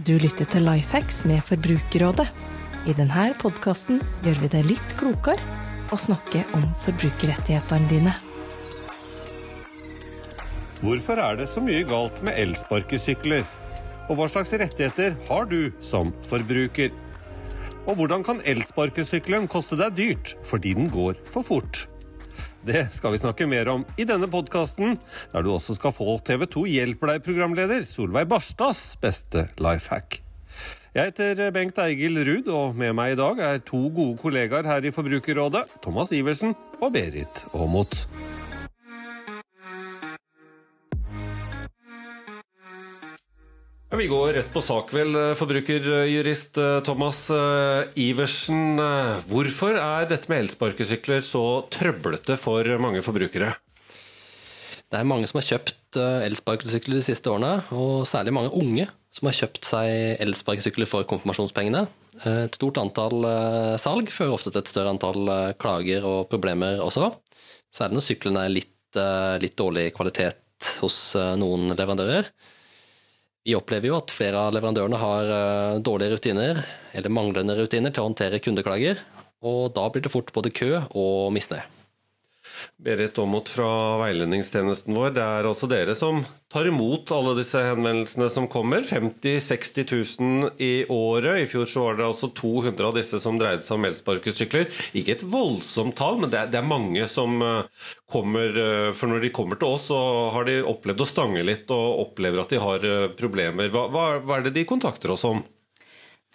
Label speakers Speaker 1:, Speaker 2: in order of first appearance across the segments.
Speaker 1: Du lytter til Lifehacks med Forbrukerrådet. I denne podkasten gjør vi det litt klokere å snakke om forbrukerrettighetene dine.
Speaker 2: Hvorfor er det så mye galt med elsparkesykler? Og hva slags rettigheter har du som forbruker? Og hvordan kan elsparkesykkelen koste deg dyrt fordi den går for fort? Det skal vi snakke mer om i denne podkasten, der du også skal få TV 2 Hjelper deg-programleder Solveig Barstads beste life hack. Jeg heter Bengt Eigil Ruud, og med meg i dag er to gode kollegaer her i Forbrukerrådet, Thomas Iversen og Berit Aamodt. Vi går rett på sak, vel, forbrukerjurist eh, Thomas eh, Iversen. Eh, hvorfor er dette med elsparkesykler så trøblete for mange forbrukere?
Speaker 3: Det er mange som har kjøpt elsparkesykler de siste årene, og særlig mange unge som har kjøpt seg elsparkesykler for konfirmasjonspengene. Et stort antall salg fører ofte til et større antall klager og problemer også. Særlig når syklene er litt, litt dårlig kvalitet hos noen leverandører. Vi opplever jo at flere av leverandørene har eh, dårlige rutiner, eller manglende rutiner, til å håndtere kundeklager. Og da blir det fort både kø og misnøye.
Speaker 2: Berit Aamodt fra veiledningstjenesten vår. Det er altså dere som tar imot alle disse henvendelsene som kommer. 50 000-60 000 i året. I fjor så var det altså 200 av disse som dreide seg om elsparkesykler. Ikke et voldsomt tall, men det er, mange som eh, kommer eh, For når de kommer til oss, så har de opplevd å stange litt og opplever at de har eh, problemer. Hva, hva, hva er det de kontakter oss om?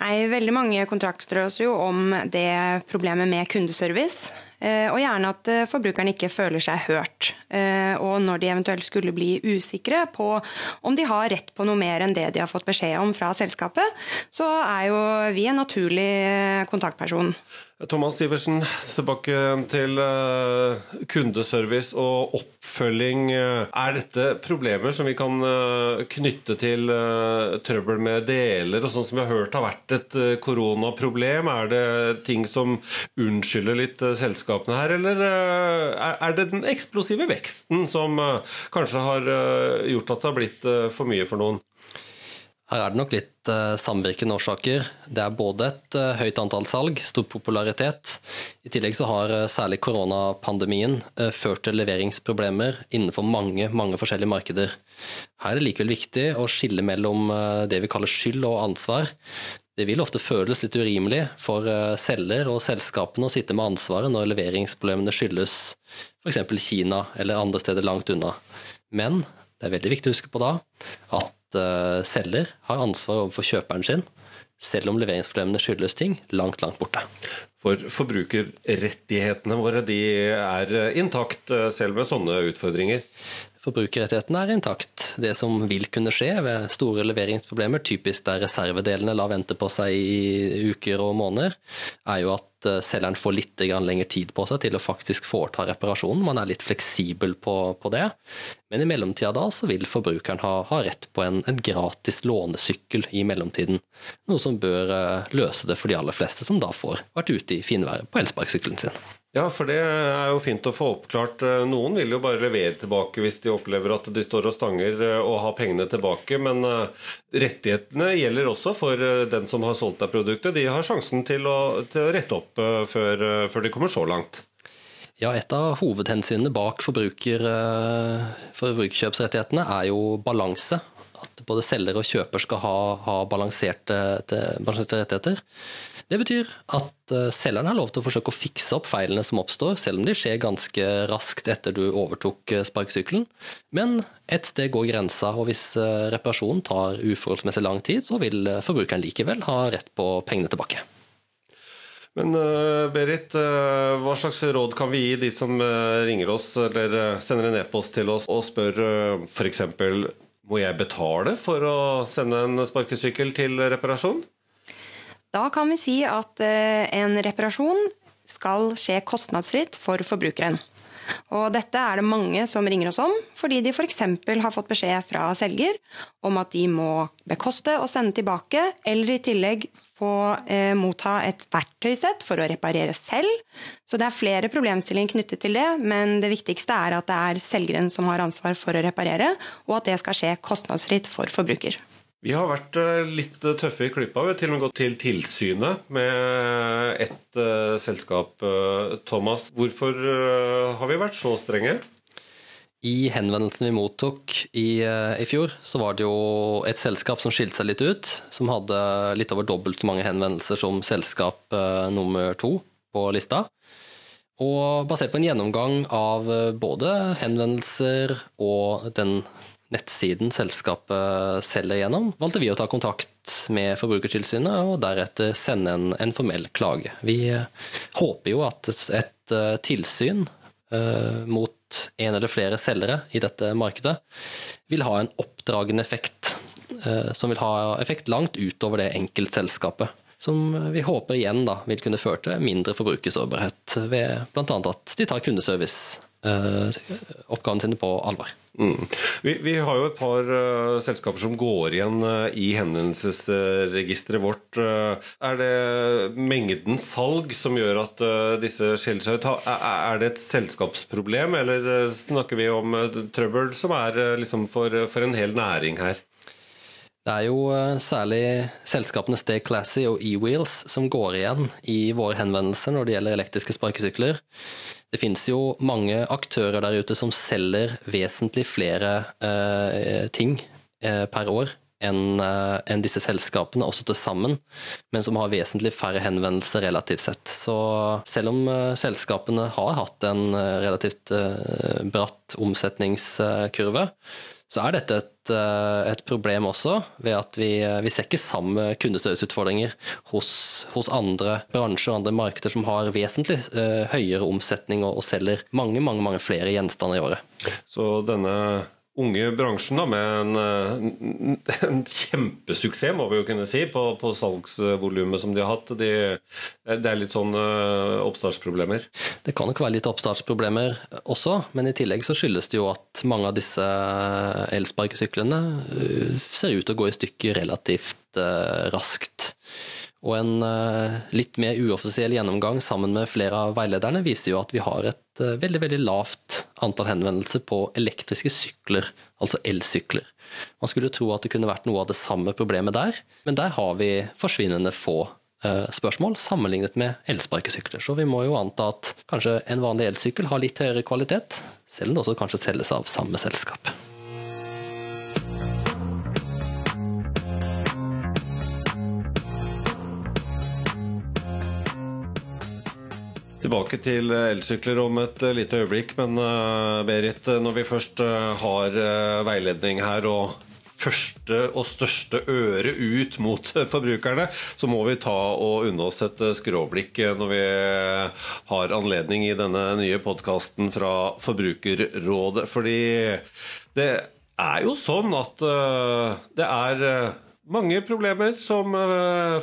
Speaker 4: Nei, Veldig mange kontrakter oss jo om det problemet med kundeservice. Eh, og gjerne at eh, forbrukeren ikke føler seg hørt. Eh, og når de eventuelt skulle bli usikre på om de har rett på noe mer enn det de har fått beskjed om fra selskapet, så er jo vi en naturlig kontaktperson.
Speaker 2: Thomas Iversen, tilbake til kundeservice og oppfølging. Er dette problemer som vi kan knytte til trøbbel med deler, og sånn som vi har hørt har vært et koronaproblem? Er det ting som unnskylder litt selskapene her, eller er det den eksplosive veksten som kanskje har gjort at det har blitt for mye for noen?
Speaker 3: Her er det nok litt samvirkende årsaker. Det er både et høyt antall salg, stor popularitet. I tillegg så har særlig koronapandemien ført til leveringsproblemer innenfor mange, mange forskjellige markeder. Her er det likevel viktig å skille mellom det vi kaller skyld og ansvar. Det vil ofte føles litt urimelig for selger og selskapene å sitte med ansvaret når leveringsproblemene skyldes f.eks. Kina eller andre steder langt unna. Men det er veldig viktig å huske på da at uh, selger har ansvar overfor kjøperen sin, selv om leveringsproblemene skyldes ting langt, langt borte.
Speaker 2: For forbrukerrettighetene våre de er intakt eh, selv med sånne utfordringer?
Speaker 3: Forbrukerrettighetene er intakt. Det som vil kunne skje ved store leveringsproblemer, typisk der reservedelene lar vente på seg i uker og måneder, er jo at eh, selgeren får litt lengre tid på seg til å faktisk foreta reparasjonen. Man er litt fleksibel på, på det. Men i mellomtida da så vil forbrukeren ha, ha rett på en, en, gratis lånesykkel i mellomtiden. Noe som bør eh, løse det for de aller fleste som da får vært ute i finværet på elsparkesykkelen sin.
Speaker 2: Ja, for det er jo fint å få oppklart. Eh, noen vil jo bare levere tilbake hvis de opplever at de står og stanger eh, og har pengene tilbake, men eh, rettighetene gjelder også for den som har solgt deg produktet. De har sjansen til å, til å rette opp før, før, de kommer så langt.
Speaker 3: Ja, Et av hovedhensynene bak forbruker, forbrukerkjøpsrettighetene er jo balanse. At både selger og kjøper skal ha, ha balanserte, balanserte rettigheter. Det betyr at eh, selgeren har lov til å forsøke å fikse opp feilene som oppstår, selv om de skjer ganske raskt etter du overtok eh, sparkesykkelen. Men et sted går grensa, og hvis eh, reparasjonen tar uforholdsmessig lang tid, så vil forbrukeren likevel ha rett på pengene tilbake.
Speaker 2: Men Berit, hva slags råd kan vi gi de som ringer oss eller sender en e-post til oss og spør f.eks.: Må jeg betale for å sende en sparkesykkel til reparasjon?
Speaker 4: Da kan vi si at eh, en reparasjon skal skje kostnadsfritt for forbrukeren. Og dette er det mange som ringer oss om, fordi de f.eks. har fått beskjed fra selger om at de må bekoste og sende tilbake, eller i tillegg få eh, motta et verktøysett for å reparere selv. Så det er flere problemstillinger knyttet til det, men det viktigste er at det er selgeren som har ansvar for å reparere, og at det skal skje kostnadsfritt for forbruker.
Speaker 2: Vi har vært eh, litt tøffe i klypa. Vi har til og med gått til tilsynet med ett uh, selskap. Thomas, hvorfor uh, har vi vært så strenge?
Speaker 3: I henvendelsen vi mottok i, i, fjor, så var det jo et selskap som skilte seg litt ut. Som hadde litt over dobbelt så mange henvendelser som selskap nummer to på lista. Og basert på en gjennomgang av både henvendelser og den nettsiden selskapet selger gjennom, valgte vi å ta kontakt med Forbrukertilsynet og deretter sende en, en formell klage. Vi eh, håper jo at et, et eh, tilsyn uh, mot en eller flere selgere i dette markedet vil ha en oppdragende effekt, uh, som vil ha effekt langt utover det enkeltselskapet. Som vi håper igjen da, vil kunne føre til mindre forbrukersårbarhet ved bl.a. at de tar kundeservice uh, oppgavene sine på alvor.
Speaker 2: Mm. Vi, vi, har jo et par uh, selskaper som går igjen uh, i hendelsesregisteret vårt. Uh, er det mengden salg som gjør at disse skiller seg ut? Er det et selskapsproblem, eller snakker vi om trøbbel som er liksom for, for en hel næring her?
Speaker 3: Det er jo særlig selskapene Stay Classy og E-Wheels som går igjen i våre henvendelser når det gjelder elektriske sparkesykler. Det finnes jo mange aktører der ute som selger vesentlig flere eh, ting eh, per år enn eh, en disse selskapene, også til sammen, men som har vesentlig færre henvendelser relativt sett. Så selv om eh, selskapene har hatt en eh, relativt eh, bratt omsetningskurve, så er dette et, eh, et, problem også, ved at vi, eh, vi ser ikke samme kundestørrelsesutfordringer hos, hos, andre bransjer og andre markeder som har vesentlig uh, høyere omsetning og, og selger mange, mange, mange flere gjenstander i året.
Speaker 2: Så denne unge bransjen da, med en, eh, en, kjempesuksess, må vi jo kunne si, på, på salgsvolumet som de har hatt. De, det er litt sånn uh, oppstartsproblemer?
Speaker 3: Det kan nok være litt oppstartsproblemer også, men i tillegg så skyldes det jo at mange av disse elsparkesyklene uh, ser ut til å gå i stykker relativt raskt. Og en eh, litt mer uoffisiell gjennomgang sammen med flere av veilederne viser jo at vi har et eh, veldig veldig lavt antall henvendelser på elektriske sykler, altså elsykler. Man skulle tro at det kunne vært noe av det samme problemet der, men der har vi forsvinnende få eh, spørsmål sammenlignet med elsparkesykler. Så vi må jo anta at kanskje en vanlig elsykkel har litt høyere kvalitet, selv om det også kanskje selges av samme selskap.
Speaker 2: Tilbake til elsykler om et eh, lite øyeblikk. Men uh, Berit, eh, når vi først har veiledning her og første og største øre ut mot forbrukerne, så må vi ta og unne oss et skråblikk når vi har anledning i denne nye podkasten fra Forbrukerrådet. Fordi det er jo sånn at det er mange problemer som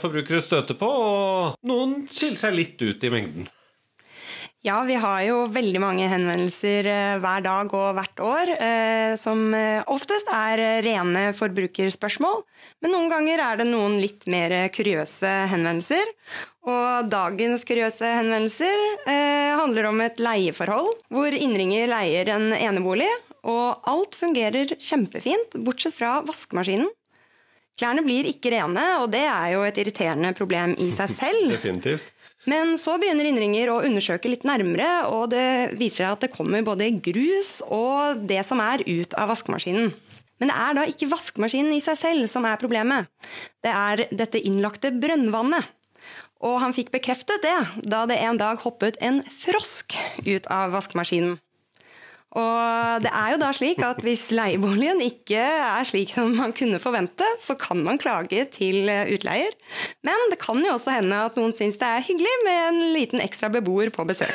Speaker 2: forbrukere støter på, og noen skiller seg litt ut i mengden.
Speaker 4: Ja, vi har jo veldig mange henvendelser eh, hver dag og hvert år, eh, som eh, oftest er rene forbrukerspørsmål. Men noen ganger er det noen litt mer kuriøse henvendelser. Og dagens kuriøse henvendelser handler om et leieforhold, hvor innringer leier en enebolig, og alt fungerer kjempefint, bortsett fra vaskemaskinen. Klærne blir ikke rene, og det er jo et irriterende problem i seg selv.
Speaker 2: Definitivt.
Speaker 4: Men så begynner innringer å undersøke litt nærmere, og det viser seg at det kommer både grus og det som er ut av vaskemaskinen. Men det er da ikke vaskemaskinen i seg selv som er problemet. Det er dette innlagte brønnvannet. Og han fikk bekreftet det da det en dag hoppet en frosk ut av vaskemaskinen. Og det er jo da slik at hvis leieboligen ikke er slik som man kunne forvente, så kan man klage til utleier. Men det kan jo også hende at noen syns det er hyggelig med en liten ekstra beboer på besøk.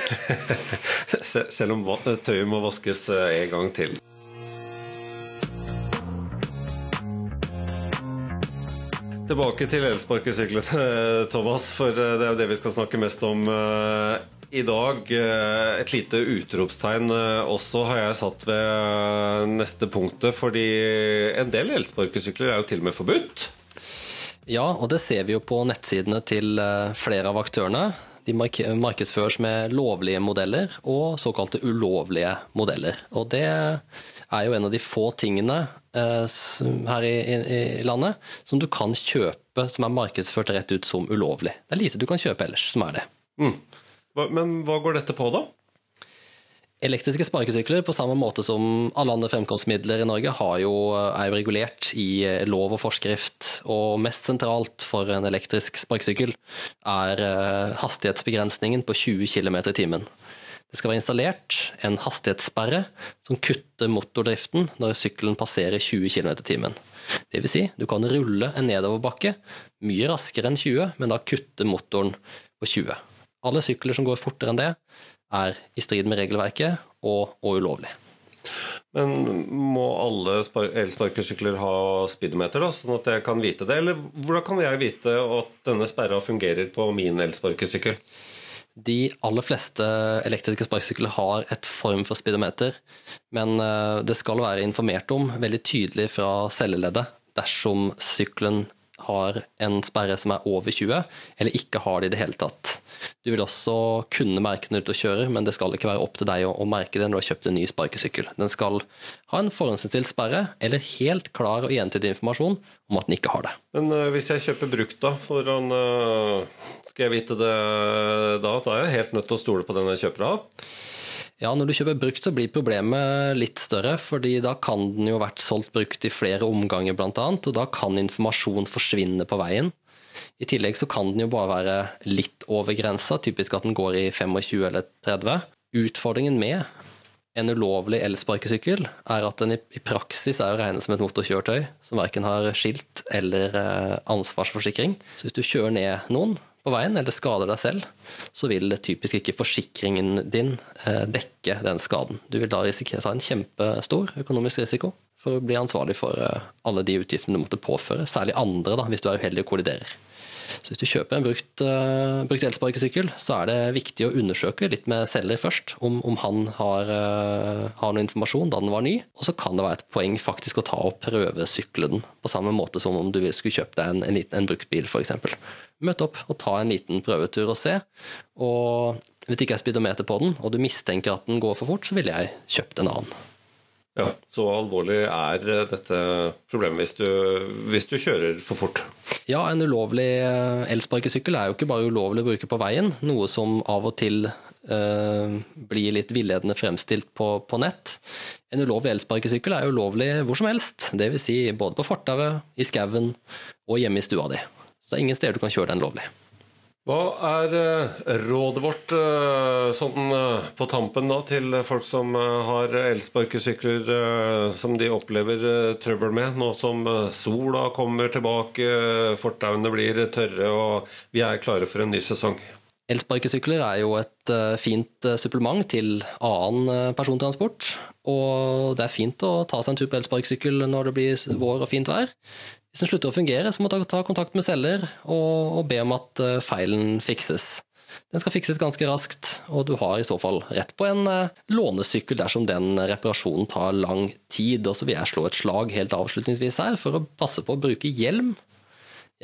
Speaker 2: Selv om tøyet må vaskes eh, en gang til. Tilbake til elsparkesyklene, Thomas, for eh, det er jo det vi skal snakke mest om eh, i dag eh, et lite utropstegn eh, også har jeg satt ved eh, neste punktet. Fordi en del elsparkesykler er jo til og med forbudt.
Speaker 3: Ja, og det ser vi jo på nettsidene til flere av aktørene. De markedsføres med lovlige modeller og såkalte ulovlige modeller. Og det er jo en av de få tingene her i, landet som du kan kjøpe som er markedsført rett ut som ulovlig. Det er lite du kan kjøpe ellers som er det. Mm.
Speaker 2: Men hva går dette på, da?
Speaker 3: Elektriske sparkesykler, på samme måte som alle andre fremkomstmidler i Norge, jo, er jo regulert i eh, lov og forskrift. Og mest sentralt for en elektrisk sparkesykkel er eh, hastighetsbegrensningen på 20 km i timen. Det skal være installert en hastighetssperre som kutter motordriften når sykkelen passerer 20 km i timen. Det vil si, du kan rulle en nedoverbakke mye raskere enn 20, men da kutter motoren på 20. Alle sykler som går fortere enn det, er i strid med regelverket og, og ulovlig.
Speaker 2: Men må alle elsparkesykler ha speedometer, da, sånn at jeg kan vite det? Eller hvordan kan jeg vite at denne sperra fungerer på min elsparkesykkel?
Speaker 3: De aller fleste elektriske sparkesykler har et form for speedometer, men eh, det skal være informert om veldig tydelig fra celleleddet dersom sykkelen har en sperre som er over 20, eller ikke har det i det hele tatt. Du vil også kunne merke den du kjører, kjøre, men det skal ikke være opp til deg å, å merke det når du har kjøpt en ny sparkesykkel. Den skal ha en forhåndsinnstilt sperre, eller helt klar og entydig informasjon om at den ikke har det.
Speaker 2: Men uh, hvis jeg kjøper brukt, da, foran uh, Skal jeg vite det da? Da er jeg helt nødt til å stole på den jeg kjøper av?
Speaker 3: Ja, når du kjøper brukt, så blir problemet litt større, fordi da kan den jo vært solgt brukt i flere omganger, annet, og da kan informasjon forsvinne på veien. I tillegg så kan den jo bare være litt over grensa, typisk at den går i 25 eller 30. Utfordringen med en ulovlig elsparkesykkel er at den i praksis er å regne som et motorkjøretøy som verken har skilt eller eh, ansvarsforsikring. Så hvis du kjører ned noen på veien eller skader deg selv, så vil typisk ikke forsikringen din eh, dekke den skaden. Du vil da risikere å ta en kjempestor økonomisk risiko for å bli ansvarlig for eh, alle de utgiftene du måtte påføre, særlig andre da, hvis du er uheldig og kolliderer. Så hvis du kjøper en brukt, uh, brukt elsparkesykkel, så er det viktig å undersøke litt med selger først, om, om han har, uh, har, noe informasjon da den var ny. Og så kan det være et poeng faktisk å ta og prøvesykle den, på samme måte som om du skulle kjøpt deg en, en, en brukt bil, f.eks. Møte opp og ta en liten prøvetur og se. Og hvis det ikke er speedometer på den, og du mistenker at den går for fort, så ville jeg kjøpt en annen.
Speaker 2: Ja, Så alvorlig er dette problemet hvis du, hvis du kjører for fort?
Speaker 3: Ja, en ulovlig eh, elsparkesykkel er jo ikke bare ulovlig å bruke på veien, noe som av og til eh, blir litt villedende fremstilt på, på, nett. En ulovlig elsparkesykkel er ulovlig hvor som helst, dvs. Si både på fortauet, i skauen og hjemme i stua di. Så det er ingen steder du kan kjøre den lovlig.
Speaker 2: Hva er eh, rådet vårt eh, sånn eh, på tampen da, til folk som har elsparkesykler som de opplever trøbbel med, nå som sola kommer tilbake, fortauene blir tørre og vi er klare for en ny sesong?
Speaker 3: Elsparkesykler er jo et fint supplement til annen persontransport. Og det er fint å ta seg en tur på elsparkesykkel når det blir vår og fint vær. Hvis den slutter å fungere, så må du ta kontakt med selger og, be om at eh, feilen fikses. Den skal fikses ganske raskt, og du har i så fall rett på en uh, lånesykkel dersom den reparasjonen tar lang tid. Og så vil jeg slå et slag helt avslutningsvis her for å passe på å bruke hjelm.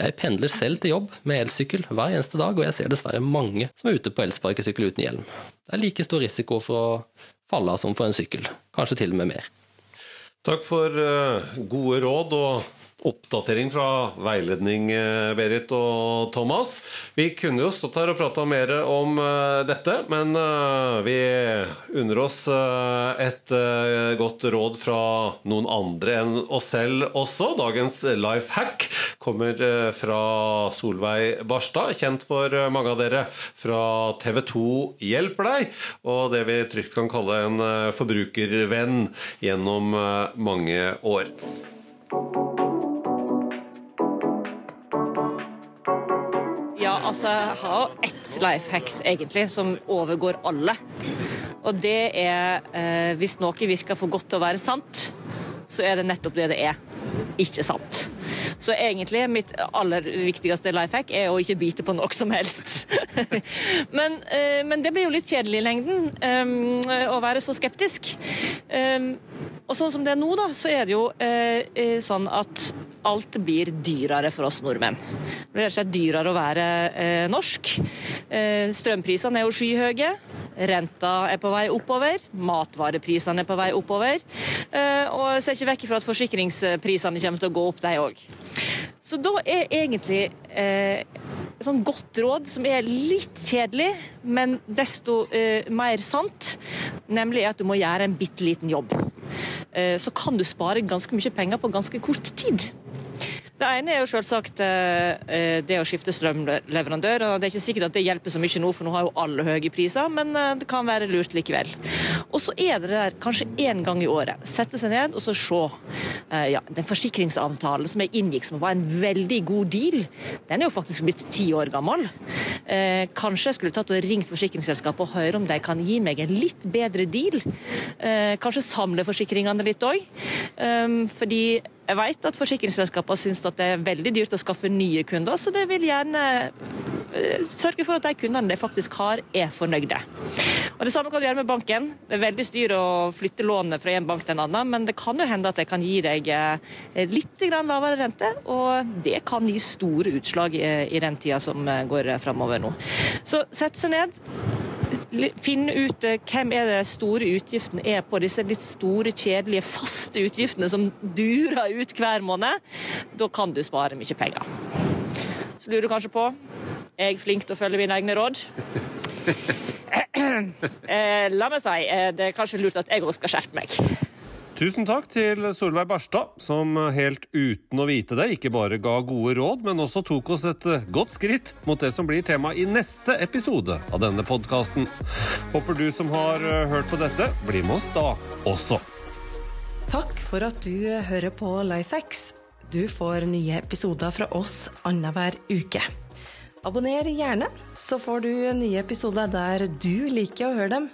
Speaker 3: Jeg pendler selv til jobb med elsykkel hver eneste dag, og jeg ser dessverre mange som er ute på elsparkesykkel uten hjelm. Det er like stor risiko for å falle av som for en sykkel, kanskje til og med mer.
Speaker 2: Takk for uh, gode råd. og oppdatering fra veiledning, eh, Berit og Thomas. Vi kunne jo stått her og prata mer om uh, dette, men uh, vi unner oss et godt råd fra noen andre enn oss selv også. Dagens life hack kommer fra Solveig Barstad, kjent for mange av dere fra TV 2 Hjelper deg, og det vi trygt kan kalle en forbrukervenn gjennom mange år.
Speaker 5: Altså, jeg har jo ett life hacks egentlig som overgår alle. Og det er eh, hvis noe virker for godt til å være sant, så er det nettopp det det er. Ikke sant. Så egentlig mitt aller viktigste life hack er å ikke bite på noe som helst. men, eh, men, det blir jo litt kjedelig i lengden um, å være så skeptisk. Um, og sånn som det er nå, da, så er det jo uh, sånn at alt blir dyrere for oss nordmenn. Det blir rett og slett dyrere å være eh, norsk. Eh, strømprisene er jo skyhøye. Renta er på vei oppover, matvareprisene er på vei oppover. Eh, og ser ikke vekk fra at forsikringsprisene kommer til å gå opp, de òg. Så da er egentlig eh, et sånn godt råd, som er litt kjedelig, men desto eh, mer sant, nemlig at du må gjøre en bitte liten jobb. Eh, så kan du spare ganske mye penger på ganske kort tid. Det ene er jo selvsagt eh, eh, det å skifte strømleverandør. og Det er ikke sikkert at det hjelper så mye nå, for nå har jo alle høye priser, men eh, det kan være lurt likevel. Og så er det der kanskje én gang i året. Sette seg ned og så se. Ja, den forsikringsavtalen som jeg inngikk, som var en veldig god deal, den er jo faktisk blitt ti år gammel. Kanskje jeg skulle tatt og ringt forsikringsselskapet og høre om de kan gi meg en litt bedre deal. Kanskje samle forsikringene litt òg. Fordi jeg vet at forsikringsselskapene syns at det er veldig dyrt å skaffe nye kunder, så det vil gjerne eh, sørge for at de kundene de faktisk har, er fornøyde. Og Det samme kan du gjøre med banken. Det er veldig styr å flytte lånet fra en bank til en annen, men det kan jo hende at det kan gi deg eh, litt lavere rente, og det kan gi store utslag i den tida som eh, går framover nå. Så sett seg ned finne ut eh, hvem er det store utgiftene er på disse litt store, kjedelige, faste utgiftene som durer ut hver måned. Da kan du spare mye penger. Så lurer du kanskje på er jeg flink til å følge mine egne råd. Eh, la meg si, eh, det er kanskje lurt at jeg òg skal skjerpe meg.
Speaker 2: Tusen takk til Solveig Barstad, som helt uten å vite det ikke bare ga gode råd, men også tok oss et eh, godt skritt mot det som blir tema i neste episode av denne podkasten. Håper du som har eh, hørt på dette, blir med oss da også.
Speaker 1: Takk for at du eh, hører på Lifehacks. Du får nye episoder fra oss annenhver uke. Abonner gjerne, så får du nye episoder der du liker å høre dem.